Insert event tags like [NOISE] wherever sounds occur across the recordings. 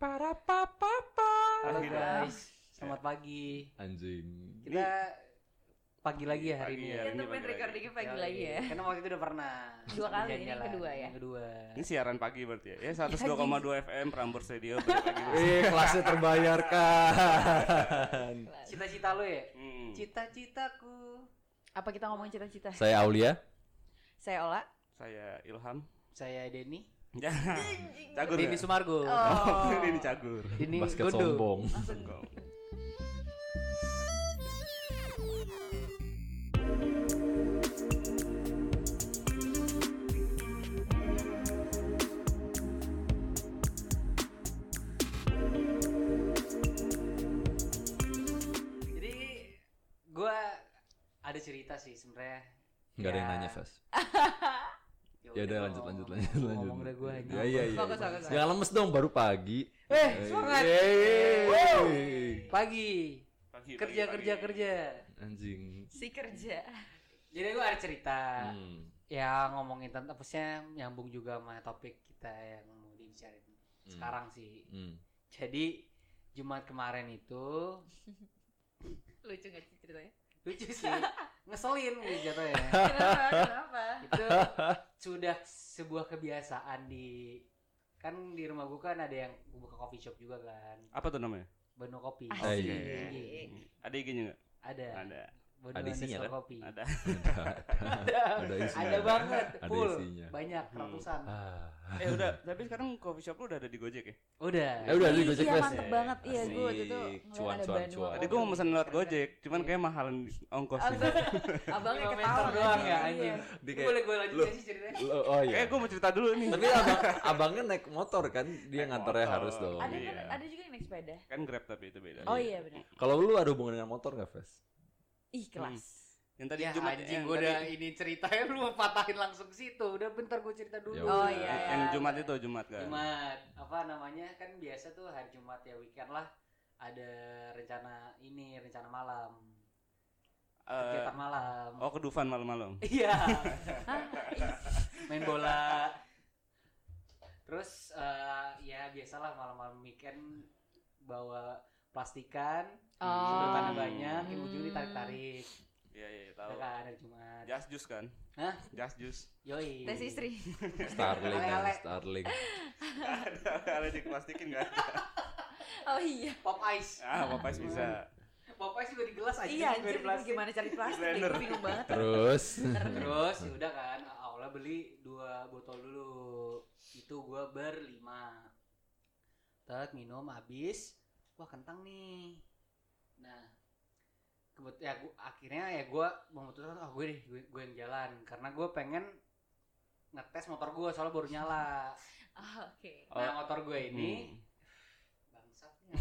Para papa. Halo Akhirnya. guys, selamat pagi. Anjing. Kita pagi lagi ya hari Pagi ini ya. ya. Ini Kita main pagi recordingnya pagi lagi ya. Karena waktu itu udah pernah. Dua kali, ini yang kedua ya? Yang kedua. Ini siaran pagi berarti ya? Ya 102,2 FM Prambors Radio. Eh, kelasnya terbayarkan. Cita-cita lo ya? Hmm. Cita-citaku. Apa kita ngomongin cita-cita? Saya Aulia. Saya Ola. Saya Ilham. Saya Denny. Ya. Cagur Denny ya? Sumargo. Oh, [LAUGHS] ini cagur. Denny Basket Gondo. sombong. Jadi gua ada cerita sih sebenarnya. Enggak ada yang Ya, nanya, Fes. [LAUGHS] Ya udah udah lanjut lanjut lanjut lanjut. Ngomong udah gua aja. Ya iya iya. Jangan lemes dong baru pagi. Eh, semangat. Yeay. Pagi. Pagi, Kerja pagi, kerja pagi. kerja. Anjing. Si kerja. Jadi gua ada cerita. Hmm. Ya ngomongin tentang apa nyambung juga sama topik kita yang mau dibicarain sekarang sih. Hmm. Jadi Jumat kemarin itu [LAUGHS] Lucu gak sih ceritanya? Lucu sih, ngeselin gitu jatuhnya. Kenapa? [LAUGHS] Kenapa? itu sudah sebuah kebiasaan di kan di rumah gua kan ada yang buka coffee shop juga kan, Apa tuh namanya? Beno Kopi. Asik. iya. Tinggi. Ada IG-nya enggak? Ada. Ada. Beno Ada isinya kan? kopi. [LAUGHS] Ada. Ada. Ada isinya. Ada banget, Ada full. isinya. Banyak Hmm. ratusan. Ah. Eh udah, tapi sekarang coffee shop lu udah ada di Gojek ya? Udah. Eh, udah, di Gojek Iya mantep banget. Iya gue waktu itu Cuan, ada cuan, cuan. Tadi gua mau pesan lewat Gojek, cuman kayak mahalan ongkos Abang, sih. abangnya ketawa doang ya Iya. anjing. Kayak, boleh gue lanjut "Lu- nggak sih ceritanya? Oh iya. Eh, gua mau cerita dulu nih. Tapi abang, abangnya naik motor kan, dia ngantornya harus dong. Ada kan Iya. ada juga yang naik sepeda. Kan Grab tapi itu beda. Oh iya benar. Kalau lu ada hubungan dengan motor nggak, Fes? Ih kelas. Yang tadi Ya Jumat anjing yang gue tadi- udah ini ceritanya [LAUGHS] lu patahin langsung ke situ. Udah bentar gue cerita dulu. Ya Oh iya. yang iya. Jumat itu Jumat kan. Jumat apa namanya kan biasa tuh hari Jumat ya weekend lah ada rencana ini rencana malam Eh, kegiatan malam oh ke Dufan malam-malam. [LAUGHS] iya main bola terus eh, ya biasalah malam-malam weekend bawa plastikan Oh. sedotannya banyak yang ujung ditarik-tarik Iya iya ya tahu. kan hari Jumat Jas jus kan? Hah? Jas jus. yoi Tes istri. Starling Ale-ale. Starling. ada ada di plastikin enggak ada. Oh iya. pop ice Ah, apa bisa. pop ice juga di gelas aja Iya nggak di anjir plastik. gimana cari plastik? Blender. Gue bingung banget. Terus Terus ya udah kan, Aula beli dua botol dulu. Itu gua berlima. Tet minum habis. Wah, kentang nih. Nah, kebet ya gua, akhirnya ya gua memutuskan ah gue deh gue, gue yang jalan karena gue pengen ngetes motor gue soalnya baru nyala. [LAUGHS] Ah, Oke. Nah, motor gue ini Hmm. bangsatnya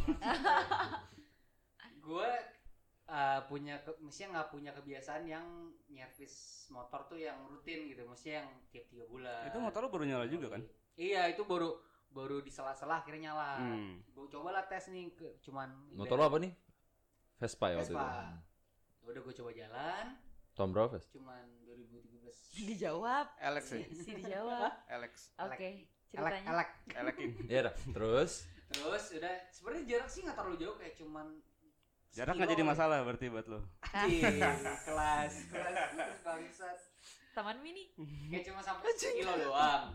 gue [LAUGHS] uh, punya ke, mestinya nggak punya kebiasaan yang nyervis motor tuh yang rutin gitu mestinya yang tiap tiga bulan Itu motor lu baru nyala juga kan? iya itu baru baru di sela-sela akhirnya nyala Hmm. gue cobalah tes nih ke, cuman motor lo apa nih? Vespa ya waktu itu. Vespa. udah gue coba jalan Tahun berapa, Ves? cuman 2013 Dijawab. Alex Si, ya? si dijawab. Alex. Oke. elek Ceritanya. elek Elekin. [LAUGHS] Iya dah. Terus terus udah sebenarnya jarak sih nggak terlalu jauh kayak cuman Jarak nggak jadi lah. masalah berarti buat lo. Anjing, [LAUGHS] kelas kelas bangsat Taman mini. kayak cuma sampai sekilo doang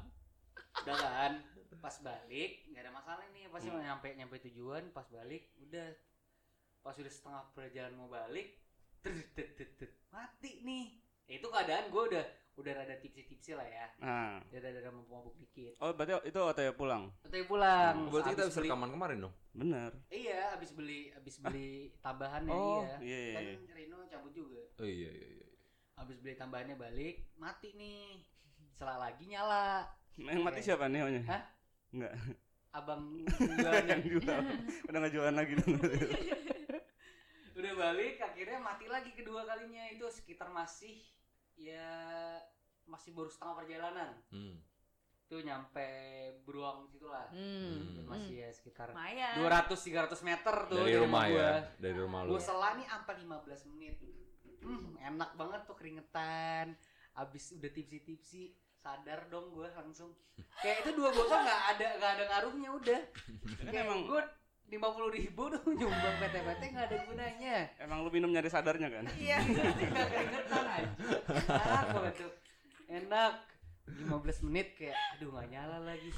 udah kan pas balik nggak ada masalah nih pasti Hmm. nyampe nyampe tujuan pas balik udah pas udah setengah perjalanan mau balik mati nih Ya, itu keadaan gue udah udah rada tipsi-tipsi lah ya Nah. udah rada mabuk-mabuk dikit Oh, berarti itu OTW pulang. tapi pulang Hmm, berarti kita Abis bisa beli- rekaman kemarin dong. Bener. iya habis beli habis beli tambahannya Oh, iya iya, iya, kan iya. Rino cabut juga Oh iya iya iya. habis beli tambahannya balik mati nih setelah lagi nyala Yang mati siapa nih? Hah? Enggak. abang [LAUGHS] jualannya yang jual. Udah nggak jualan lagi dong. [LAUGHS] udah balik akhirnya mati lagi kedua kalinya itu sekitar masih ya masih baru setengah perjalanan Hmm. itu nyampe beruang situ lah Hmm. Dan masih ya sekitar Lumayan. 200 300 meter tuh Dari rumah gua. ya, dari rumah lu. Gua selah nih sampai 15 menit. Hmm, enak banget tuh keringetan. Abis udah tipsi-tipsi sadar dong gue langsung. Kayak itu dua botol nggak ada nggak ada ngaruhnya udah. Kan kayak emang gue lima puluh ribu tuh nyumbang PT-PT nggak ada gunanya. Emang lu minum nyari sadarnya kan? Iya. nggak keringetan aja enak banget tuh. Enak. 15 menit kayak aduh nggak nyala lagi.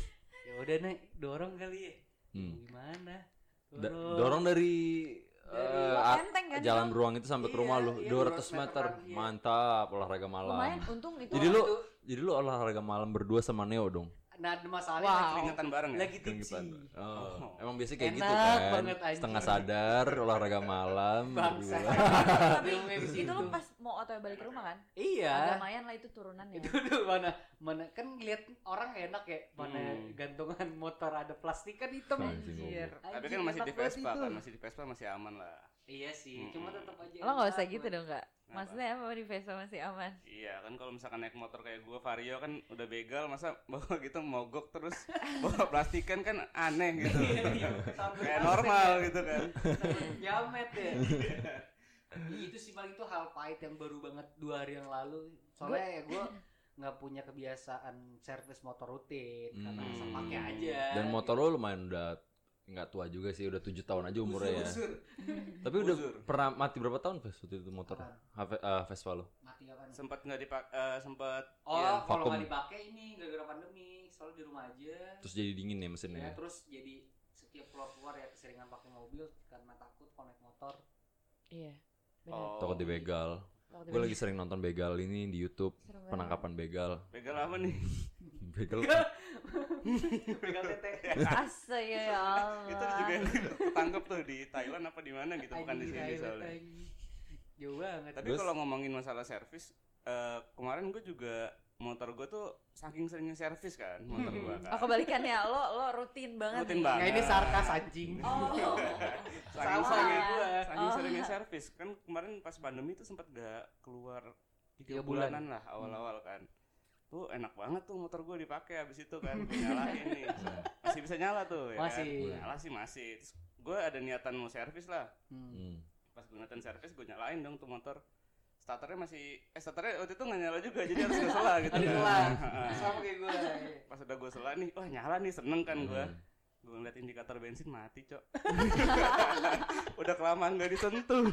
Ya udah nih dorong kali ya. Hmm. gimana? Da- dorong. dari Dari- eh, Enteng kan, jalan beruang itu sampai ke Iya, rumah lu. iya, 200 200 meter. meteran, iya. mantap olahraga malam. Lumayan untung itu. Jadi lu- Itu- jadi lu olahraga malam berdua sama Neo dong nah masalahnya Wow. lagi, keringetan bareng ya lagi tipsi oh, Oh. emang biasanya kayak gitu Enak kan banget, anjing. setengah sadar olahraga malam bangsa berdua. Tapi [LAUGHS] itu lu pas mau otw balik ke rumah kan? iya Agak lumayan lah itu turunannya. itu tuh mana mana kan ngeliat orang enak ya mana Hmm. gantungan motor ada plastik kan hitam Anjir. tapi kan masih di Vespa kan masih di Vespa masih aman lah iya sih Hmm. cuma tetap aja Lo nggak enak usah gitu dong Maksudnya apa? Di Vespa masih aman? iya kan kalau misalkan naik motor kayak gua Vario kan udah begal masa bawa [LAUGHS] gitu mogok terus bawa plastikan kan aneh gitu. Iya, iya. Kayak normal gitu kan. jamet ya. [LAUGHS] Itu sih paling tuh hal pahit yang baru banget dua hari yang lalu. Soalnya ya gue nggak punya kebiasaan servis motor rutin karena Hmm. asal pakai aja. Dan motor lu lumayan udah nggak tua juga sih udah tujuh tahun aja umurnya ya Usur-usur. tapi udah Usur. pernah mati berapa tahun Ves waktu itu motor? Have- eh, Vespa lu mati apa nih? sempat nggak dipak eh, sempat Oh, iya, kalau nggak dipakai ini gara-gara pandemi, soalnya di rumah aja. terus jadi dingin ya ya, mesinnya terus jadi setiap keluar keluar ya keseringan pakai mobil karena takut konek motor. Iya. Benar. Oh. takut dibegal gue lagi sering nonton begal ini di YouTube penangkapan begal begal apa nih [LAUGHS] begal Begal tete. Astaga ya Allah. itu juga ketangkep tuh di Thailand apa di mana gitu bukan di sini soalnya. Jauh banget. tapi kalau ngomongin masalah servis eh, kemarin gue juga motor gue tuh saking seringnya servis kan motor gue kan Oh kebalikannya lo lo rutin banget. Rutin nih. banget. Nggak ini sarkas anjing. [LAUGHS] Oh. saking seringnya kayak gua. saking Oh. seringnya servis kan kemarin pas pandemi tuh sempat gak keluar tiga Tiga bulan. bulanan lah awal-awal kan tuh enak banget tuh motor gue dipakai abis itu kan gue nyalain nih [LAUGHS] masih bisa nyala tuh ya Masih. kan nyala sih masih Terus gue ada niatan mau servis lah Hmm. Hmm. pas gue niatan servis gue nyalain dong tuh motor starternya masih eh starternya waktu itu nggak nyala juga jadi harus gue sela gitu kan. selah. [LAUGHS] Sama kayak gue. pas udah gue sela nih wah nyala nih seneng kan gue Hmm. gue ngeliat indikator bensin mati cok [LAUGHS] udah kelamaan gak disentuh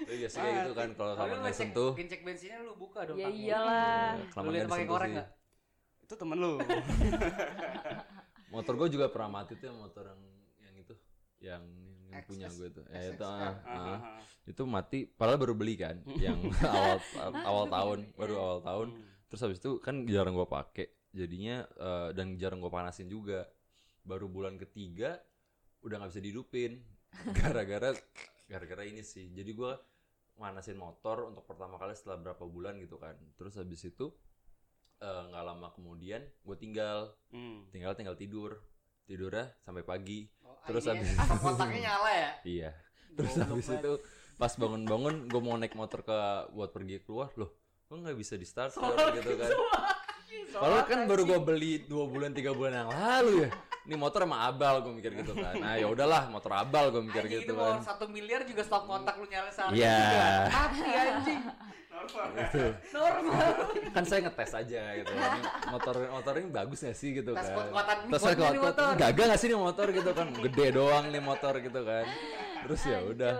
Tapi biasanya kayak gitu kan kalau lu nggak sentuh ngecek bensinnya lu buka dong. Ya iyalah. ya, Lu kelamaan lihat nggak pakai korek nggak? itu temen lu [LAUGHS] motor gue juga pernah mati tuh yang motor yang yang itu yang yang XS. punya gue tuh ya itu ah, Ah, ah. ah, ah. itu mati padahal baru beli kan [LAUGHS] yang awal awal tahun baru awal tahun Hmm. terus habis itu kan jarang gue pakai jadinya eh, dan jarang gue panasin juga baru bulan ketiga udah nggak bisa dihidupin. [LAUGHS] Gara-gara gara-gara ini sih. Jadi gue manasin motor untuk pertama kali setelah berapa bulan gitu kan. Terus habis itu eh, nggak lama kemudian gue tinggal. Hmm. tinggal tinggal tidur. Tidurnya sampai pagi. Oh, Terus ini habis- [LAUGHS] kontaknya nyala ya? iya. Terus habis itu pas bangun-bangun gue mau naik motor ke buat pergi keluar. Loh kok nggak bisa di start gitu kan? [LAUGHS] Soalnya Padahal kan baru gue beli dua bulan tiga bulan yang lalu ya. Ini motor emang abal gue mikir gitu kan. Nah ya udahlah motor abal gue mikir Anjing gitu itu kan. satu miliar juga stok kontak lu nyala sehari Iya. juga. Mati anjing. Gitu. Normal. Kan saya ngetes aja gitu kan. Motor motor ini bagus gak sih gitu Tes kan. kuat-kuatan Tes kuat-kuat. motor. Gagal gak sih nih motor gitu kan. Gede doang nih motor gitu kan. Terus ya udah.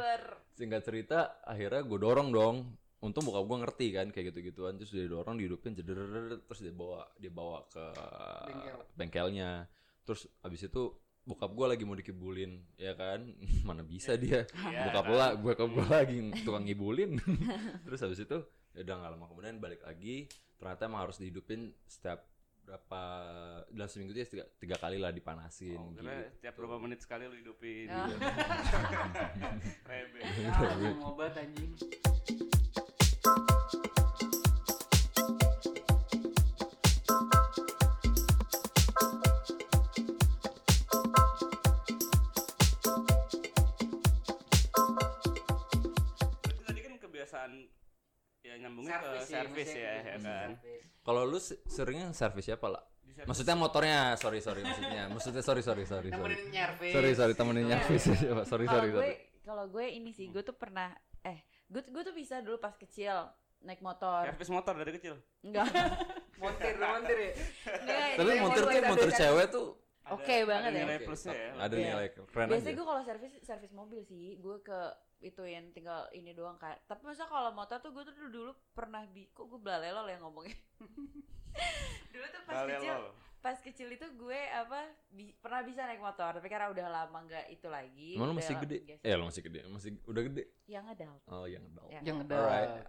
Singkat cerita akhirnya gue dorong dong. Untung bokap gue ngerti kan kayak gitu-gituan terus dia dorong dihidupin ceder terus dia bawa dia bawa ke Bengkel. bengkelnya terus abis itu bokap gue lagi mau dikibulin ya kan [LAUGHS] mana bisa dia Iya, bokap kan. lah bokap gue lagi tukang ngibulin [LAUGHS] terus habis itu ya udah nggak lama kemudian balik lagi ternyata emang harus dihidupin setiap berapa dalam seminggu itu ya tiga, tiga kali lah dipanasin Oh, gitu. tiap berapa menit sekali lu hidupin gitu. [LAUGHS] Rebe. Ah, obat anjing. Kan kebiasaan ya nyambungnya ke Servis sih, servis maksudnya ya, gitu, ya kan. kalau lu se- seringnya servis siapa lah maksudnya motornya sorry sorry maksudnya maksudnya sorry sorry sorry sorry Nemenin nyervis. sorry sorry temenin nyervis sorry Kalau sorry gue sorry kalau gue ini sih gue tuh pernah eh gue gue tuh bisa dulu pas kecil naik motor. Servis motor dari kecil. Enggak. [LAUGHS] Montir, montir ya. Enggak. Tapi montir gue tuh servis. cewek tuh Oke banget ada ya. nilai plusnya ya. ada Iya. nilai keren Biasanya gue kalau servis servis mobil sih, gue ke itu yang tinggal ini doang kan. Tapi masa kalau motor tuh gue tuh dulu, dulu pernah bi, kok gue belalelo ya ngomongnya. [LAUGHS] dulu tuh pas kecil, pas kecil itu gue apa bi- pernah bisa naik motor, tapi karena udah lama nggak itu lagi. Emang lu masih gede? geser. Eh lu masih gede, masih udah gede. Yang adult. Oh yang adult. Ya. Alright. dah.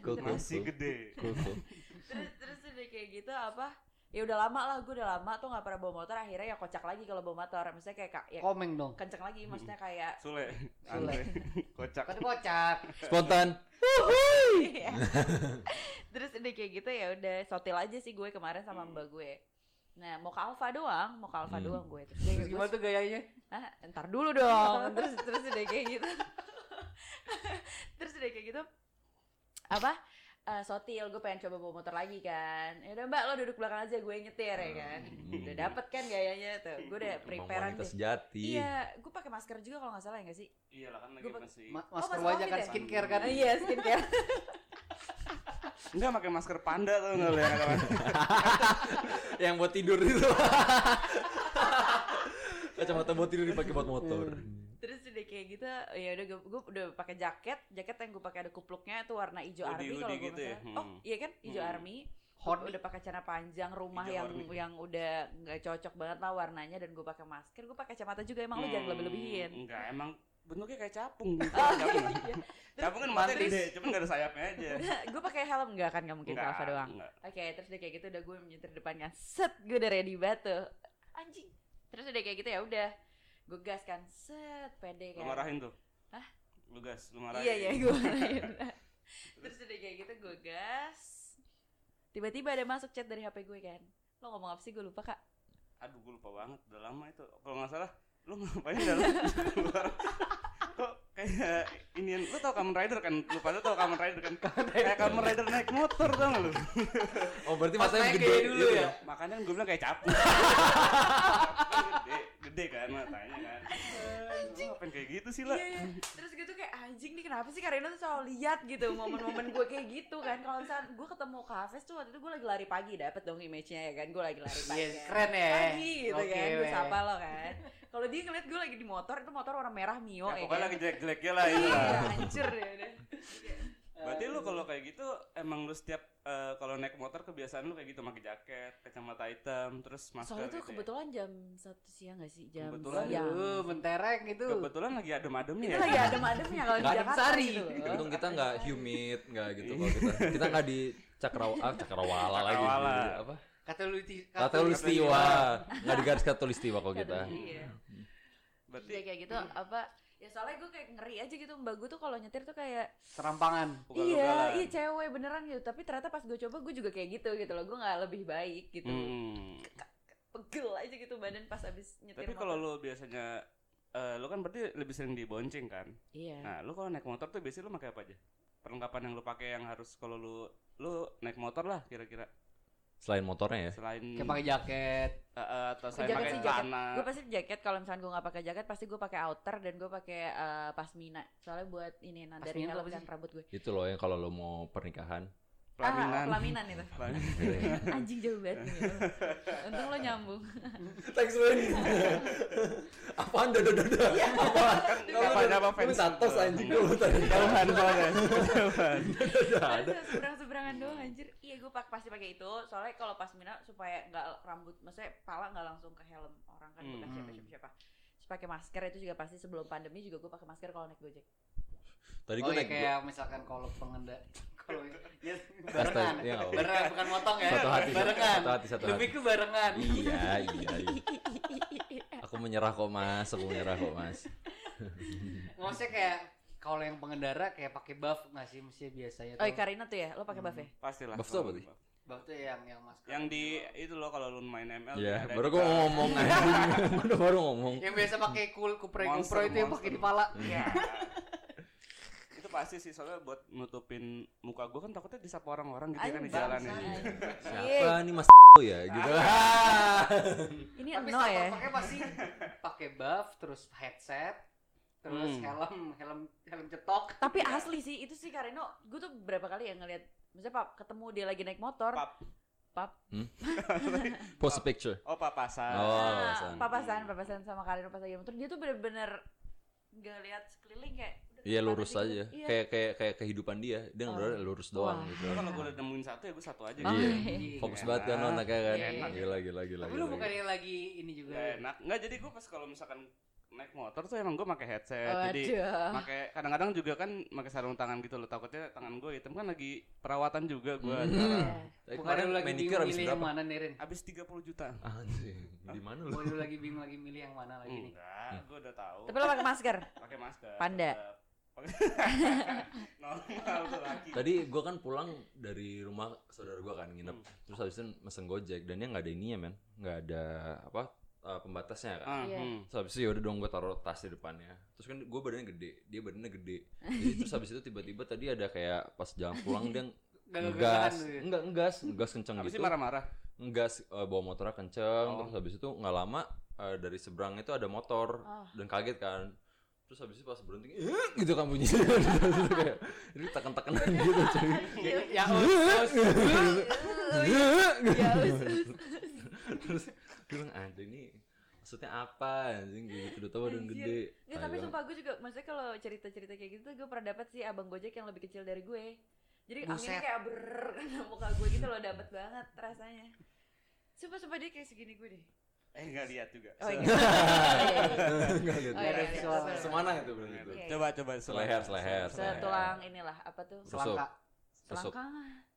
Cool, cool, Masih cool. gede. Cool, cool. [LAUGHS] terus terus udah kayak gitu apa? Ya udah lama lah, gue udah lama tuh nggak pernah bawa motor. Akhirnya ya kocak lagi kalau bawa motor. Misalnya kayak ka- ya Komeng dong. kenceng lagi, maksudnya kayak Sule. [LAUGHS] Sule. Kocak. Kan kocak. Spontan. [LAUGHS] [LAUGHS] Iya. Terus udah kayak gitu ya udah sotil aja sih gue kemarin sama mbak gue. Nah mau ke Alfa doang, mau ke Alfa Hmm. doang gue. Terus gimana tuh gayanya? Ah, ntar dulu dong. terus terus udah kayak gitu. terus udah kayak gitu. Apa? Eh, sotil gue pengen coba bawa motor lagi kan ya udah mbak lo duduk belakang aja gue nyetir ya kan Hmm. udah dapet kan gayanya tuh gue udah preparean deh sejati. iya gue pakai masker juga kalau nggak salah ya nggak sih Iya lah kan lagi Gua pak- masih. Ma- Oh, masker masuk wajah kan ya? skincare kan. Iya skincare Enggak pakai masker panda tuh enggak lu yang yang buat tidur itu. [LAUGHS] Kacamata buat tidur dipakai buat motor. Kayak gitu ya udah gue, gue udah pakai jaket jaket yang gue pakai ada kupluknya itu warna hijau army kalau gue gitu ya? oh Hmm. iya kan hijau Hmm. army Hot udah pakai celana panjang rumah Hijau yang army. yang udah nggak cocok banget lah warnanya dan gue pakai masker gue pakai kacamata juga emang lu jangan Hmm, lebih lebihin Enggak, emang bentuknya kayak capung gitu. Oh, capung. iya. capung kan Terus- matanya gede, cuman enggak ada sayapnya aja. [LAUGHS] gue pakai helm nggak kan nggak mungkin ke Alfa doang. Oke, terus udah kayak gitu udah gue menyetir depan kan. Set, gue udah ready banget tuh. Anjing. Terus udah kayak gitu ya udah. Gue gas kan. Set, pede Lu kan. marahin tuh. Hah? Lu gas, lu marahin. Iya, iya, gue marahin. [LAUGHS] terus udah kayak gitu gue gas. Tiba-tiba ada masuk chat dari HP gue kan. Lo ngomong apa sih? Gue lupa, Kak. Aduh, gue lupa banget. Udah lama itu. Kalau nggak salah, lu ngapain dalam [LAUGHS] keluar? Kayak ini lu tau Kamen Rider kan? Lu pada tau Kamen Rider kan? [LAUGHS] kayak Kamen Rider naik motor tau gak lu? Oh berarti Pas matanya naik gede kayak dulu gitu ya? Makanya kan gue bilang kayak capung. [LAUGHS] gede, gede kan matanya kan. Lu ngapain kayak gitu sih lah? Iya, iya. Terus gue tuh kayak anjing nih kenapa sih Karina tuh selalu lihat gitu momen-momen gue kayak gitu kan. Kalau misalnya gue ketemu Kafes tuh waktu itu gue lagi lari pagi dapet dong image-nya ya kan. Gue lagi lari pagi. Iya, kan. keren ya. Pagi gitu Oke, kan. Gue sapa lo kan. Kalau dia ngeliat gue lagi di motor itu motor warna merah Mio Ya, ya, pokoknya kan. lagi jelek-jeleknya lah itu Iya, lah. hancur ya udah. Berarti lu kalau kayak gitu emang lu setiap eh, kalau naik motor kebiasaan lu kayak gitu pakai jaket, kacamata hitam, terus masker Soalnya tuh gitu ya? kebetulan jam satu siang gak sih? Jam Kebetulan. siang. Aduh, mentereng gitu. Kebetulan lagi adem-ademnya Itu ya. lagi adem-ademnya kalau di Jakarta sari. gitu loh. Untung kita nggak humid, nggak gitu kalau kita. Kita nggak di Cakraw ah, Cakrawala lagi. Cakrawala. di apa? Katulisti Katulistiwa. Nggak di garis katulistiwa kalau kita. Iya. Berarti Iya kayak gitu apa ya soalnya gue kayak ngeri aja gitu mbak gue tuh kalau nyetir tuh kayak serampangan. iya iya cewek beneran gitu tapi ternyata pas gue coba gue juga kayak gitu gitu loh gue nggak lebih baik gitu Hmm. pegel aja gitu badan pas abis nyetir Tapi kalau lu biasanya eh, lu kan berarti lebih sering dibonceng kan? iya Nah, lu kalau naik motor tuh biasanya lu pakai apa aja? Perlengkapan yang lu pakai yang harus kalau lu lu naik motor lah kira-kira Selain motornya ya. selain Kayak pakai jaket. eh, eh, atau saya jaket pakai sih jaket celana. gue pasti jaket kalau misalnya gue nggak pakai jaket pasti gue pakai outer dan gue pakai eh, pasmina soalnya buat ini apa kan rambut gue Itu loh yang kalau lo mau pernikahan. Ah pelaminan. pelaminan itu Pelaminan. anjing jauh banget nih. untung lo nyambung Thanks man. Apaan dada dada? Apaan? Kapan apa Lu minta tos anjing dulu tadi. Jauhan soalnya. Jauhan. Ada seberang seberangan doang anjir iya gue pak pasti pakai itu soalnya kalau pas mina supaya nggak rambut maksudnya pala nggak langsung ke helm orang kan bukan siapa siapa siapa Terus pakai masker itu juga pasti sebelum pandemi juga gue pakai masker kalau naik gojek Tadi Oh gue iya naik kayak misalkan kalau pengendara kalau ya barengan. iya, apa-apa. Barengan bukan motong ya. Satu hati, barengan. satu hati, satu hati. Lebih ke barengan. Iya, iya, iya. Aku menyerah kok mas, aku menyerah kok mas. Maksudnya kayak kalau yang pengendara kayak pakai buff nggak sih mesti biasanya oh tuh. Karina tuh ya lo pakai buff ya Pastilah. Buff tuh apa sih? Buff tuh yang yang masker. Yang di itu loh kalau lu main ML Iya, ada baru tas. ngomong anjing. Udah [LAUGHS] baru ngomong. yang biasa pakai kul kupre kupro itu yang pakai di pala. Iya. Pasti sih soalnya buat nutupin muka gue kan takutnya disapa orang-orang gitu ya kan di jalan ya. bangsa. Siapa nih mas [LAUGHS] ya gitu. [LAUGHS] ini Tapi no ya pakai pasti pakai buff terus headset terus Hmm. helm helm helm cetok Tapi Iya. asli sih itu sih Kareno, gue tuh berapa kali ya ngeliat, misalnya Pap ketemu dia lagi naik motor, Pap. Pap, [LAUGHS] Post a picture. Oh papasan. Oh. Papasan. papasan, papasan sama Kareno pas lagi motor, dia tuh bener-bener nggak lihat sekeliling kayak. Iya lurus gitu. aja. Iya. Kayak kayak kayak kehidupan dia. Dia Oh. lurus doang Wah. gitu. Kalau gue udah nemuin satu ya gue satu aja. Oh, Iya. iya. Fokus banget kan lo anaknya kan. Iya, enak. Gila gila gila. tapi lu gila. bukannya lagi ini juga Gak enak. Enggak jadi gue pas kalau misalkan naik motor tuh emang gue pakai headset. Waduh. Jadi pakai kadang-kadang juga kan pakai sarung tangan gitu loh. Takutnya tangan gue hitam kan lagi perawatan juga gue Hmm. Iya. Tapi bukan kemarin lu lagi manicure bingung habis milih yang berapa? mana nih Rin Habis 30 juta. Anjing. Di mana lu? Oh, lu lagi bingung lagi milih yang mana lagi nih Enggak, gue udah tahu. Tapi lo pakai masker. Pakai masker. Panda. Tetap. [LAUGHS] Pakai- Normal tuh laki. Tadi gua kan pulang dari rumah saudara gua kan nginep. Hmm. Terus habis itu mesen Gojek dan dia nggak ada ininya men. Nggak ada apa eh, pembatasnya kan. Iya. hmm. Terus habis itu yaudah dong gue taruh tas di depannya Terus kan gue badannya gede, dia badannya gede Jadi terus habis itu tiba-tiba tadi ada kayak pas jalan pulang dia ngegas Enggak, ngegas, ngegas kenceng Habis gitu itu marah-marah. Ngegas, eh, bawa motornya kenceng Oh. Terus habis itu nggak lama eh, dari seberang itu ada motor Oh. Dan kaget kan Terus habis itu pas berhenti, "Eh," gitu kan bunyinya Terus [LAUGHS] itu kayak, ini tekan-tekanan gitu cuy Iya. ya us Ya, us, us. Terus gue bilang, anjing ini maksudnya apa anjing kayak gitu udah tau Anjir. gede Nggak, tapi sumpah gue juga maksudnya kalau cerita-cerita kayak gitu gue pernah dapat sih abang Gojek yang lebih kecil dari gue. Jadi anginnya kayak ber [LAUGHS] muka gue gitu loh dapat banget rasanya. Sumpah sumpah dia kayak segini gue deh. Eh enggak lihat juga. Oh iya. Iya, iya. Nggak lihat. Oh, iya, iya, visual. iya. Semana itu berarti itu. Iya. Coba coba Seleher, seleher. Setulang inilah apa tuh? selangka Tusuk. Selangkang.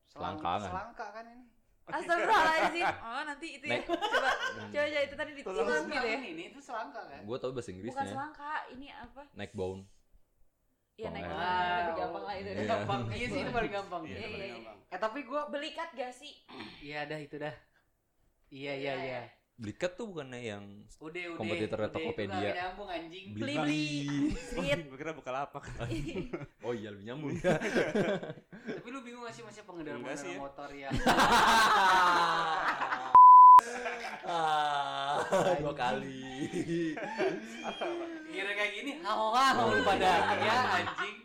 Selangkangan. selangka kan ini Astagfirullahaladzim. Oh nanti itu ya. Nek. Coba coba aja itu tadi ditilang Selangka gitu ya. ini itu selangka kan Gue tau bahasa Bukan Inggrisnya. selangka, ini apa? Neckbone. Iya naik iya. banget, lebih gampang lah itu. Iya. gampang [LAUGHS] iya sih itu paling gampang Iya, Iya, iya, iya. eh tapi gua Belikat gak sih? iya dah itu dah iya iya iya Blikat tuh bukannya yang udah udah Kompetitornya udah, Tokopedia. nggak nyambung anjing Beli beli. Street. Gue kira buka lapak. [LAUGHS] Oh iya lebih nyambung. tapi lu bingung gak sih masih pengendara Enggak pengendara ya. motor [LAUGHS] yang ah, dua kali. kira kayak gini hau hau lu pada ya anjing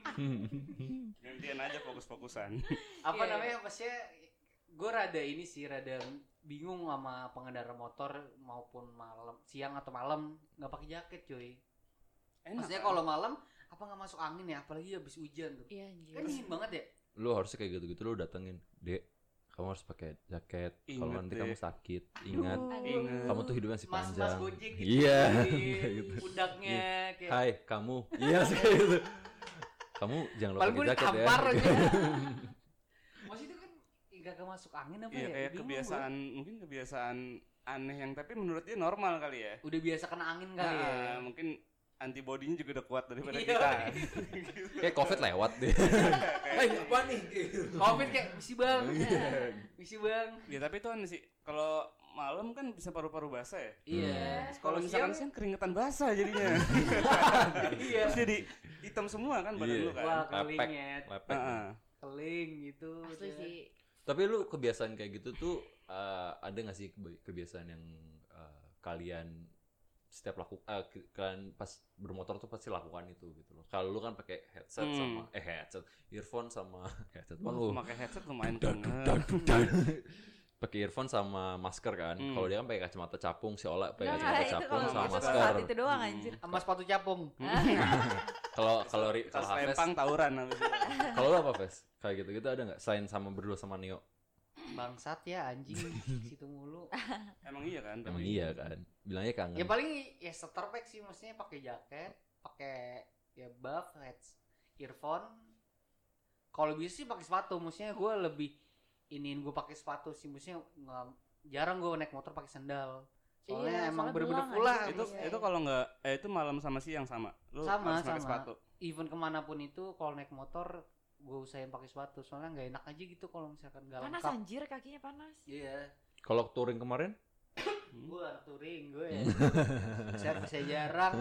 Gantian aja fokus-fokusan. apa Iya, iya. namanya maksudnya gue rada ini sih rada bingung sama pengendara motor maupun malam siang atau malam nggak pakai jaket cuy Enak. maksudnya kan? kalau malam apa nggak masuk angin ya apalagi habis hujan tuh Iya kan dingin banget ya Lu harusnya kayak gitu-gitu lu datengin, "Dek, kamu harus pakai jaket. Kalau nanti Dek. kamu sakit, ingat. Aduh. Kamu tuh hidupnya masih mas mas panjang." gojek gitu Iya, [LAUGHS] gitu. pundaknya kayak Hai, kamu. Iya, sih [LAUGHS] kayak gitu. Kamu jangan lupa paling gue pakai jaket ya. [LAUGHS] ditampar aja maksudnya itu kan nggak masuk angin apa Iya ya kayak Bingung kebiasaan mungkin kebiasaan aneh yang tapi menurut dia normal kali ya. udah biasa kena angin kali ya Nah, mungkin antibodinya juga udah kuat daripada Iya. kita. [LAUGHS] Kayak Covid lewat deh. Hai, [LAUGHS] apa nih? covid kayak misi bang misi bang ya tapi itu aneh sih. Kalau malam kan bisa paru-paru basah ya. iya Kalau misalkan siang keringetan basah jadinya. [LAUGHS] iya Terus jadi hitam semua kan badan Iya. lu kan. wah Lepek. kelingnya Lepek. Heeh. keling gitu Asli sih. Tapi lu kebiasaan kayak gitu tuh eh, ada gak sih kebiasaan yang eh, kalian setiap laku ke- kalian pas bermotor tuh pasti lakukan itu gitu loh. Kalau lu kan pakai headset Hmm. sama eh headset, earphone sama [LAUGHS] headset lu. pakai headset lumayan [LAUGHS] banget. Pakai earphone sama masker kan. Hmm. Kalau dia kan pakai kacamata capung, si Ola pakai Nah, kacamata itu capung kalau sama masker. saat itu doang anjir. sama sepatu capung [LAUGHS] Kalau kalau kalau Hafiz, lempang tawuran [LAUGHS] kalau lu apa Ves? Kayak gitu-gitu ada nggak? Selain sama berdua sama Neo. bangsat ya anjing [LAUGHS] situ mulu Emang iya kan? Emang iya kan? Bilangnya kangen. ya paling ya starter pack sih maksudnya pakai jaket pakai ya buff heads earphone kalau bisa sih pakai sepatu maksudnya gue lebih iniin gue pakai sepatu sih maksudnya nggak jarang gue naik motor pakai sandal soalnya Iya, emang bener-bener belang full lah aja. Itu Iya, itu kalau nggak eh itu malam sama siang sama. Lu Sama, harus pakai sama. sepatu. even ke mana pun itu kalau naik motor gue usahain pakai sepatu soalnya nggak enak aja gitu kalau misalkan nggak Panas lengkap anjir kakinya panas. iya Kalau touring kemarin? [COUGHS] gue touring gue ya [LAUGHS] saya bisa jarang.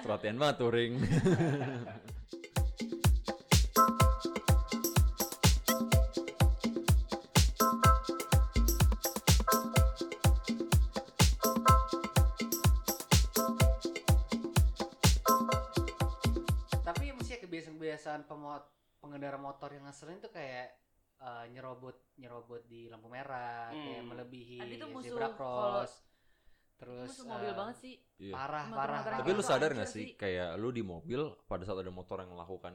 Perhatian banget touring. [LAUGHS] pemot pengendara motor yang ngeselin tuh kayak eh, nyerobot nyerobot di lampu merah, kayak Hmm. melebihi tuh musuh zebra cross. Terus musuh mobil eh, banget sih. Iya. Parah, Motor-motor parah. parah. Tapi lu sadar hancur gak sih kayak lu di mobil pada saat ada motor yang melakukan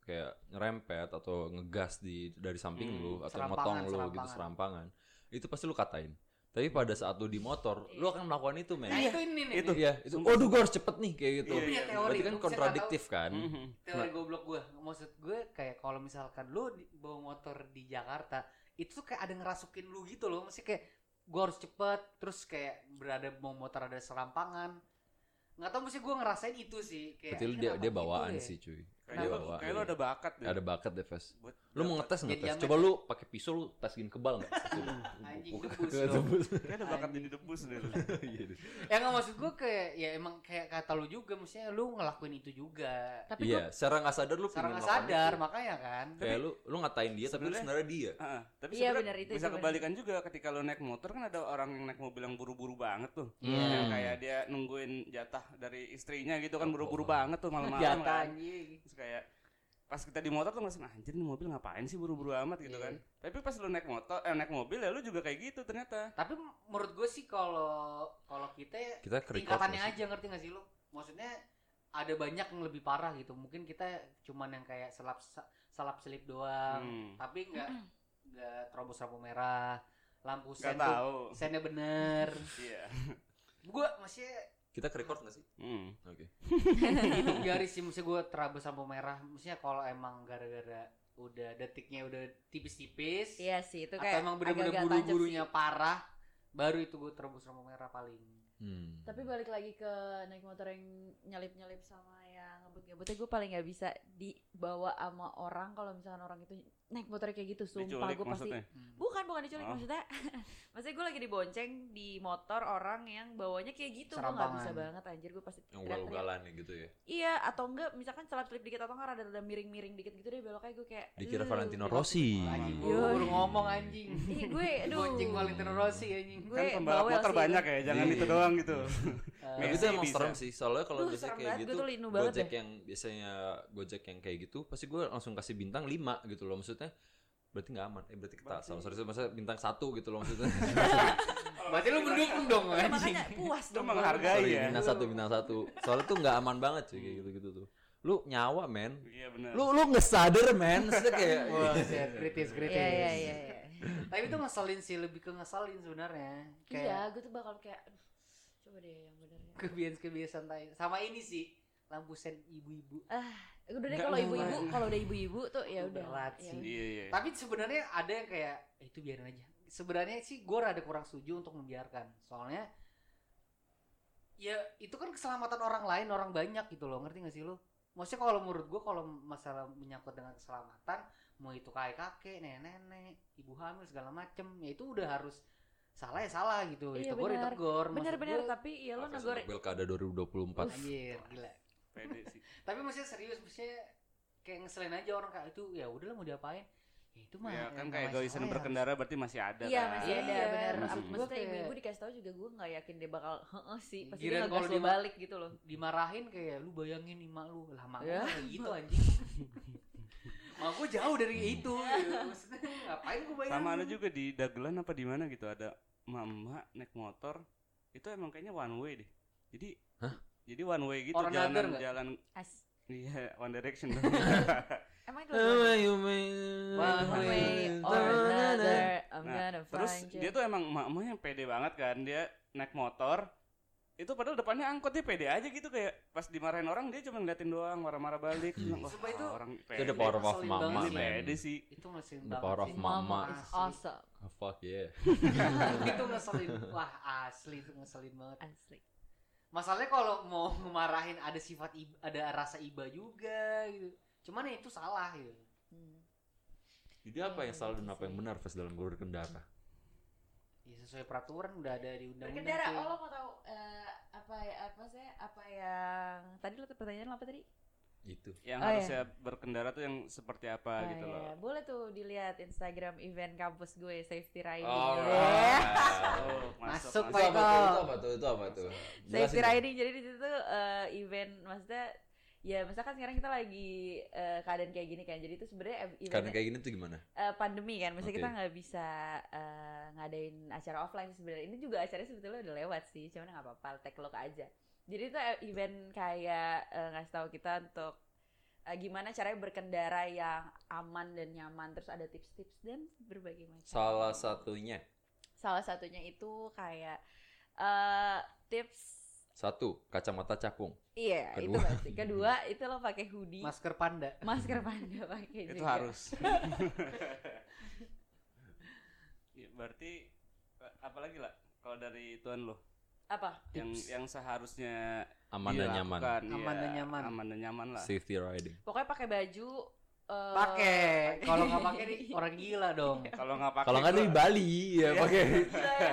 kayak ngerempet atau ngegas di dari samping Hmm, lu atau motong lu gitu serampangan. serampangan. Itu pasti lu katain. Tapi pada saat lu di motor, lu akan melakukan itu, men. Nah, itu ini nih. Itu. Iya, itu. Waduh, gue harus cepet nih kayak gitu. Iya, punya iya. teori. Berarti kan kontradiktif kan? Mhm. teori goblok gue maksud gue kayak kalau misalkan lu bawa motor di Jakarta itu tuh kayak ada ngerasukin lu gitu loh mesti kayak gue harus cepet terus kayak berada bawa motor ada serampangan nggak tahu mesti gue ngerasain itu sih kayak Berarti lu "Ini dia dia gitu bawaan ya?" sih, cuy. Kayak lu, bawaan. kayak lu ada bakat deh. Ada bakat deh, Ves. Buat Lu mau ngetes nggak, amat Coba lu pakai pisau lu tasikin kebal nggak? [LAUGHS] Anjing, debus [LAUGHS] debus. Kayak ada bakat jadi debus deh. lu. [LAUGHS] Iya ya nggak maksud gue kayak ya emang kayak kata lu juga maksudnya lu ngelakuin itu juga Tapi Iya, secara nggak sadar lu secara pengen nggak sadar itu. makanya kan Kayak lu lu ngatain dia tapi lu Sebenarnya- dia. Tapi Iya, sebenarnya bisa kebalikan juga ketika lo naik motor kan ada orang yang naik mobil yang buru-buru banget tuh. Iya. Yang kayak dia nungguin jatah dari istrinya gitu kan Oh, buru-buru banget tuh malam-malam jatah kan. anjing kayak pas kita di motor tuh ngerasain anjir nih mobil ngapain sih buru-buru amat gitu Iya. kan. Tapi pas lu naik motor eh naik mobil ya lu juga kayak gitu ternyata. tapi menurut gue sih kalau kalau kita Kita tingkatannya aja ngerti gak sih lu maksudnya ada banyak yang lebih parah gitu mungkin kita cuman yang kayak selap salap selip doang Hmm. tapi nggak nggak terobos lampu merah lampu sen tuh tahu. sennya bener [LAUGHS] Iya. gue maksudnya Kita ke record nggak sih? Hmm. Oke. [LAUGHS] itu garis sih maksudnya gue terabas lampu merah maksudnya kalau emang gara-gara udah detiknya udah tipis-tipis Iya sih, itu atau kayak emang bener-bener buru-burunya parah baru itu gue terobos lampu merah paling Hmm. Tapi balik lagi ke naik motor yang nyelip-nyelip sama yang ngebut-ngebutnya gue paling nggak bisa dibawa sama orang kalau misalkan orang itu naik motor kayak gitu sumpah gue pasti maksudnya. bukan bukan diculik Oh. maksudnya [LAUGHS] maksudnya gue lagi dibonceng di motor orang yang bawanya kayak gitu gue nggak Serampangan. bisa banget anjir gue pasti Yang ugal-ugalan gitu ya. iya atau enggak misalkan selap selip dikit atau enggak rada-rada miring-miring dikit gitu deh beloknya gue kayak Dikira. Valentino Rossi. anjing gue ngomong anjing Ih, gue [LAUGHS] aduh Bonceng Valentino Rossi anjing gue Kan pembalap motor banyak ya, jangan Iya. itu doang gitu. [LAUGHS] Tapi itu emang bisa. serem sih. Soalnya kalau biasanya kayak gitu, gue tuh linu banget Gojek deh. yang biasanya Gojek yang kayak gitu, pasti gue langsung kasih bintang 5 gitu loh. Maksudnya berarti nggak aman. Eh berarti kita sama sorry maksudnya bintang satu gitu loh maksudnya. [LAUGHS] berarti lu mendukung dong Ya, anjing makanya puas dong menghargai sorry, ya. bintang satu bintang satu. Soalnya tuh nggak aman banget cuy kayak gitu-gitu tuh. Lu nyawa men. Iya benar. Lu lu nggak sadar men. Maksudnya kayak [LAUGHS] Wah, set, kritis kritis iya iya iya iya. tapi itu ngeselin sih lebih ke ngeselin sebenarnya iya gue tuh bakal kayak aduh, coba deh yang bener ya kebiasaan kebiasaan sama ini sih lampu sen ibu-ibu udah deh kalau ibu-ibu kalau udah ibu-ibu tuh ya udah berat ya sih. udah. Iya iya. tapi sebenarnya ada yang kayak eh, itu biarin aja. Sebenarnya sih gue rada kurang setuju untuk membiarkan. Soalnya ya itu kan keselamatan orang lain orang banyak gitu loh. Ngerti gak sih lo maksudnya kalau menurut gue kalau masalah menyangkut dengan keselamatan mau itu kakek kakek nenek nenek ibu hamil segala macem ya itu udah harus salah ya salah gitu. Iya, itu gue Maksud bener-bener tapi ya lo negor Pilkada 2024. anjir gila Pede sih. [LAUGHS] tapi maksudnya serius maksudnya kayak ngeselin aja orang kayak itu ya udahlah mau diapain ya itu mah Ya kan kayak egoisan ya. berkendara berarti masih ada Iya kan. masih ada Iya, gua Maksudnya kayak- ibu-ibu dikasih tahu juga gue nggak yakin dia bakal heeh sih. Pasti Giliran dia kalau balik gitu loh. dimarahin kayak lu bayangin nih mak lu lah mak Ya. gitu anjing [LAUGHS] mak gue jauh dari itu gitu. maksudnya ngapain gue bayangin Sama ada juga di Dagelan apa di mana gitu ada mama naik motor itu emang kayaknya one way deh. Jadi Hah? Jadi one way gitu Or jalan another jalan As. iya One Direction. [LAUGHS] Emang itu One One way way? or another, I'm Nah, gonna Terus find you. dia tuh emang emak-emaknya pede banget kan dia naik motor. Itu padahal depannya angkot dia pede aja gitu kayak pas dimarahin orang dia cuma ngeliatin doang marah-marah balik. Bilang, "Wah, Sumpah itu- orang Itu the pede power of mama pede sih. Itu ngeselin The power of mama. is awesome. Oh, fuck yeah. [LAUGHS] itu ngeselin. Wah asli itu ngeselin banget. Asli. Masalahnya kalau mau [LAUGHS] ngemarahin ada sifat iba, ada rasa iba juga gitu cuman ya itu salah gitu Hmm. Jadi apa yang salah dan apa yang benar Fes dalam berkendara? ya sesuai peraturan udah ada di undang-undang Berkendara, oh lo mau tahu eh, apa ya apa sih apa yang tadi lo pertanyaan lo apa tadi? Itu. yang Oh, harusnya berkendara tuh yang seperti apa Ah, gitu iya. loh Boleh tuh dilihat Instagram event kampus gue safety riding. Alright. Oh, Masuk, Itu Pak. apa tuh? Itu apa tuh? Itu apa tuh? safety riding jadi di situ eh, event maksudnya ya misalkan sekarang kita lagi eh, keadaan kayak gini kan jadi itu sebenarnya eventnya- kayak gini tuh gimana? eh, pandemi kan, maksudnya kita Oke. nggak bisa eh, ngadain acara offline sebenarnya. Ini juga acaranya sebetulnya udah lewat sih, cuman nggak apa-apa, take look aja. Jadi itu e- event kayak eh, ngasih tahu kita untuk eh, gimana caranya berkendara yang aman dan nyaman, terus ada tips-tips dan berbagai macam. Salah satunya Salah satunya itu kayak eh tips satu kacamata cakung. Iya, itu Kedua. pasti. Kedua, itu lo pakai hoodie, Masker panda. masker panda pakai itu juga. harus [LAUGHS] Ya, berarti eh, apalagi lah kalau dari tuan lo Apa? yang yang seharusnya Aman dan nyaman. Aman iya, dan nyaman. aman dan nyaman lah Safety riding. Pokoknya pakai baju eh, Pakai. Kalau nggak pakai nih [LAUGHS] orang gila dong. kalau nggak pakai Kalau nggak di Bali ya pakai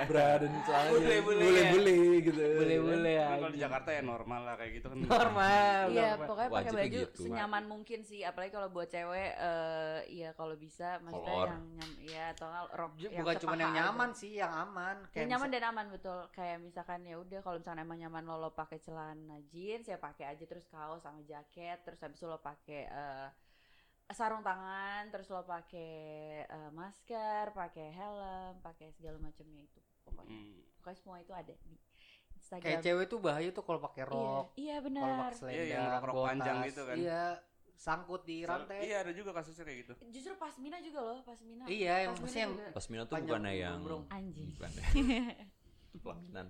bra dan celana Bule-bule ya. bule-bule gitu. Boleh-boleh ya. Tapi kalau di Jakarta ya normal lah kayak gitu kan Normal. Iya, pokoknya pakai baju gitu. senyaman mungkin sih, apalagi kalau buat cewek eh iya kalau bisa maksudnya Kolor. yang nyam ya atau nggak rok yang Bukan cuma yang aja. nyaman sih, yang aman. Yang nyaman dan aman betul. Kayak misalkan ya udah kalau misalkan emang nyaman lo lo pakai celana jeans ya pakai aja terus kaos sama jaket, terus habis itu lo pakai eh, sarung tangan, terus lo pakai eh, masker, pakai helm, pakai segala macamnya itu. Pokoknya, Hmm. pokoknya semua itu ada di Instagram. Kayak cewek tuh bahaya tuh kalau pakai Iya, rok, iya kalau benar. pakai selendang, Iya, yang rok-rok botas. panjang gitu kan. Iya, sangkut di rantai. iya ada juga kasusnya kayak gitu Justru pasmina juga loh, pasmina. Iya, yang Pasmina maksudnya yang. Pasmina tuh bukannya yang anjing. bukan ya. [LAUGHS] Itu pelaminan.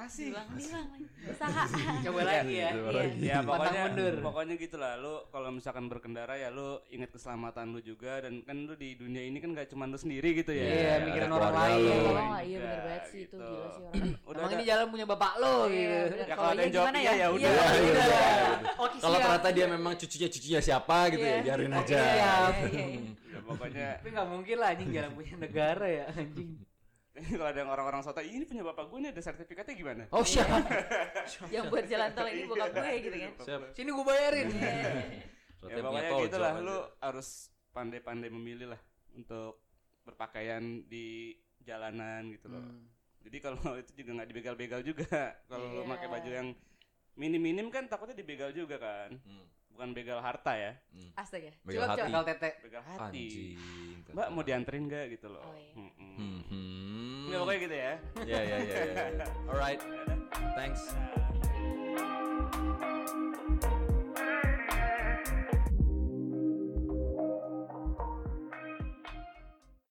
Masih Bilang bilang. [LAUGHS] Usaha. coba lagi ya. Coba Iya. lagi. ya pokoknya mundur. pokoknya gitulah lu kalau misalkan berkendara ya lu ingat keselamatan lu juga dan kan lu di dunia ini kan gak cuma lu sendiri gitu ya Iya, ada mikirin orang lain. lu. Iya, Iya, bener banget sih itu gitu. gila sih [CLEARS THROAT] orang. udah Emang ada ini jalan punya bapak lo Iya, gitu. Ya, Kalau ada yang jawab gimana iya, ya udah. Iya, udah. iya. Oke, Kalau ternyata dia memang cucunya cucunya siapa gitu ya, biarin Oke, aja. Iya, ya, pokoknya Tapi nggak mungkin lah anjing jalan punya negara ya anjing. [LAUGHS] kalau ada yang orang-orang soto ini punya bapak gue nih ada sertifikatnya gimana Oh, siap. [LAUGHS] Yang buat jalan tol ini bokap gue gitu kan. Siap. Sini gue bayarin. [LAUGHS] ya Ternyata punya pokoknya gitu lah lu harus pandai-pandai memilih lah untuk berpakaian di jalanan gitu loh Hmm. jadi kalau itu juga nggak dibegal-begal juga kalau lu Iya. pakai baju yang minim-minim kan takutnya dibegal juga kan Hmm, bukan begal harta ya hmm. Astaga. Begal Coba hati. tete. begal hati Anjing. mbak mau dianterin nggak gitu loh Oh, iya. Mm-mm. Hmm. Nggak, pokoknya இன்னும் yeah yeah yeah yeah, yeah. all right. [LAUGHS] Thanks.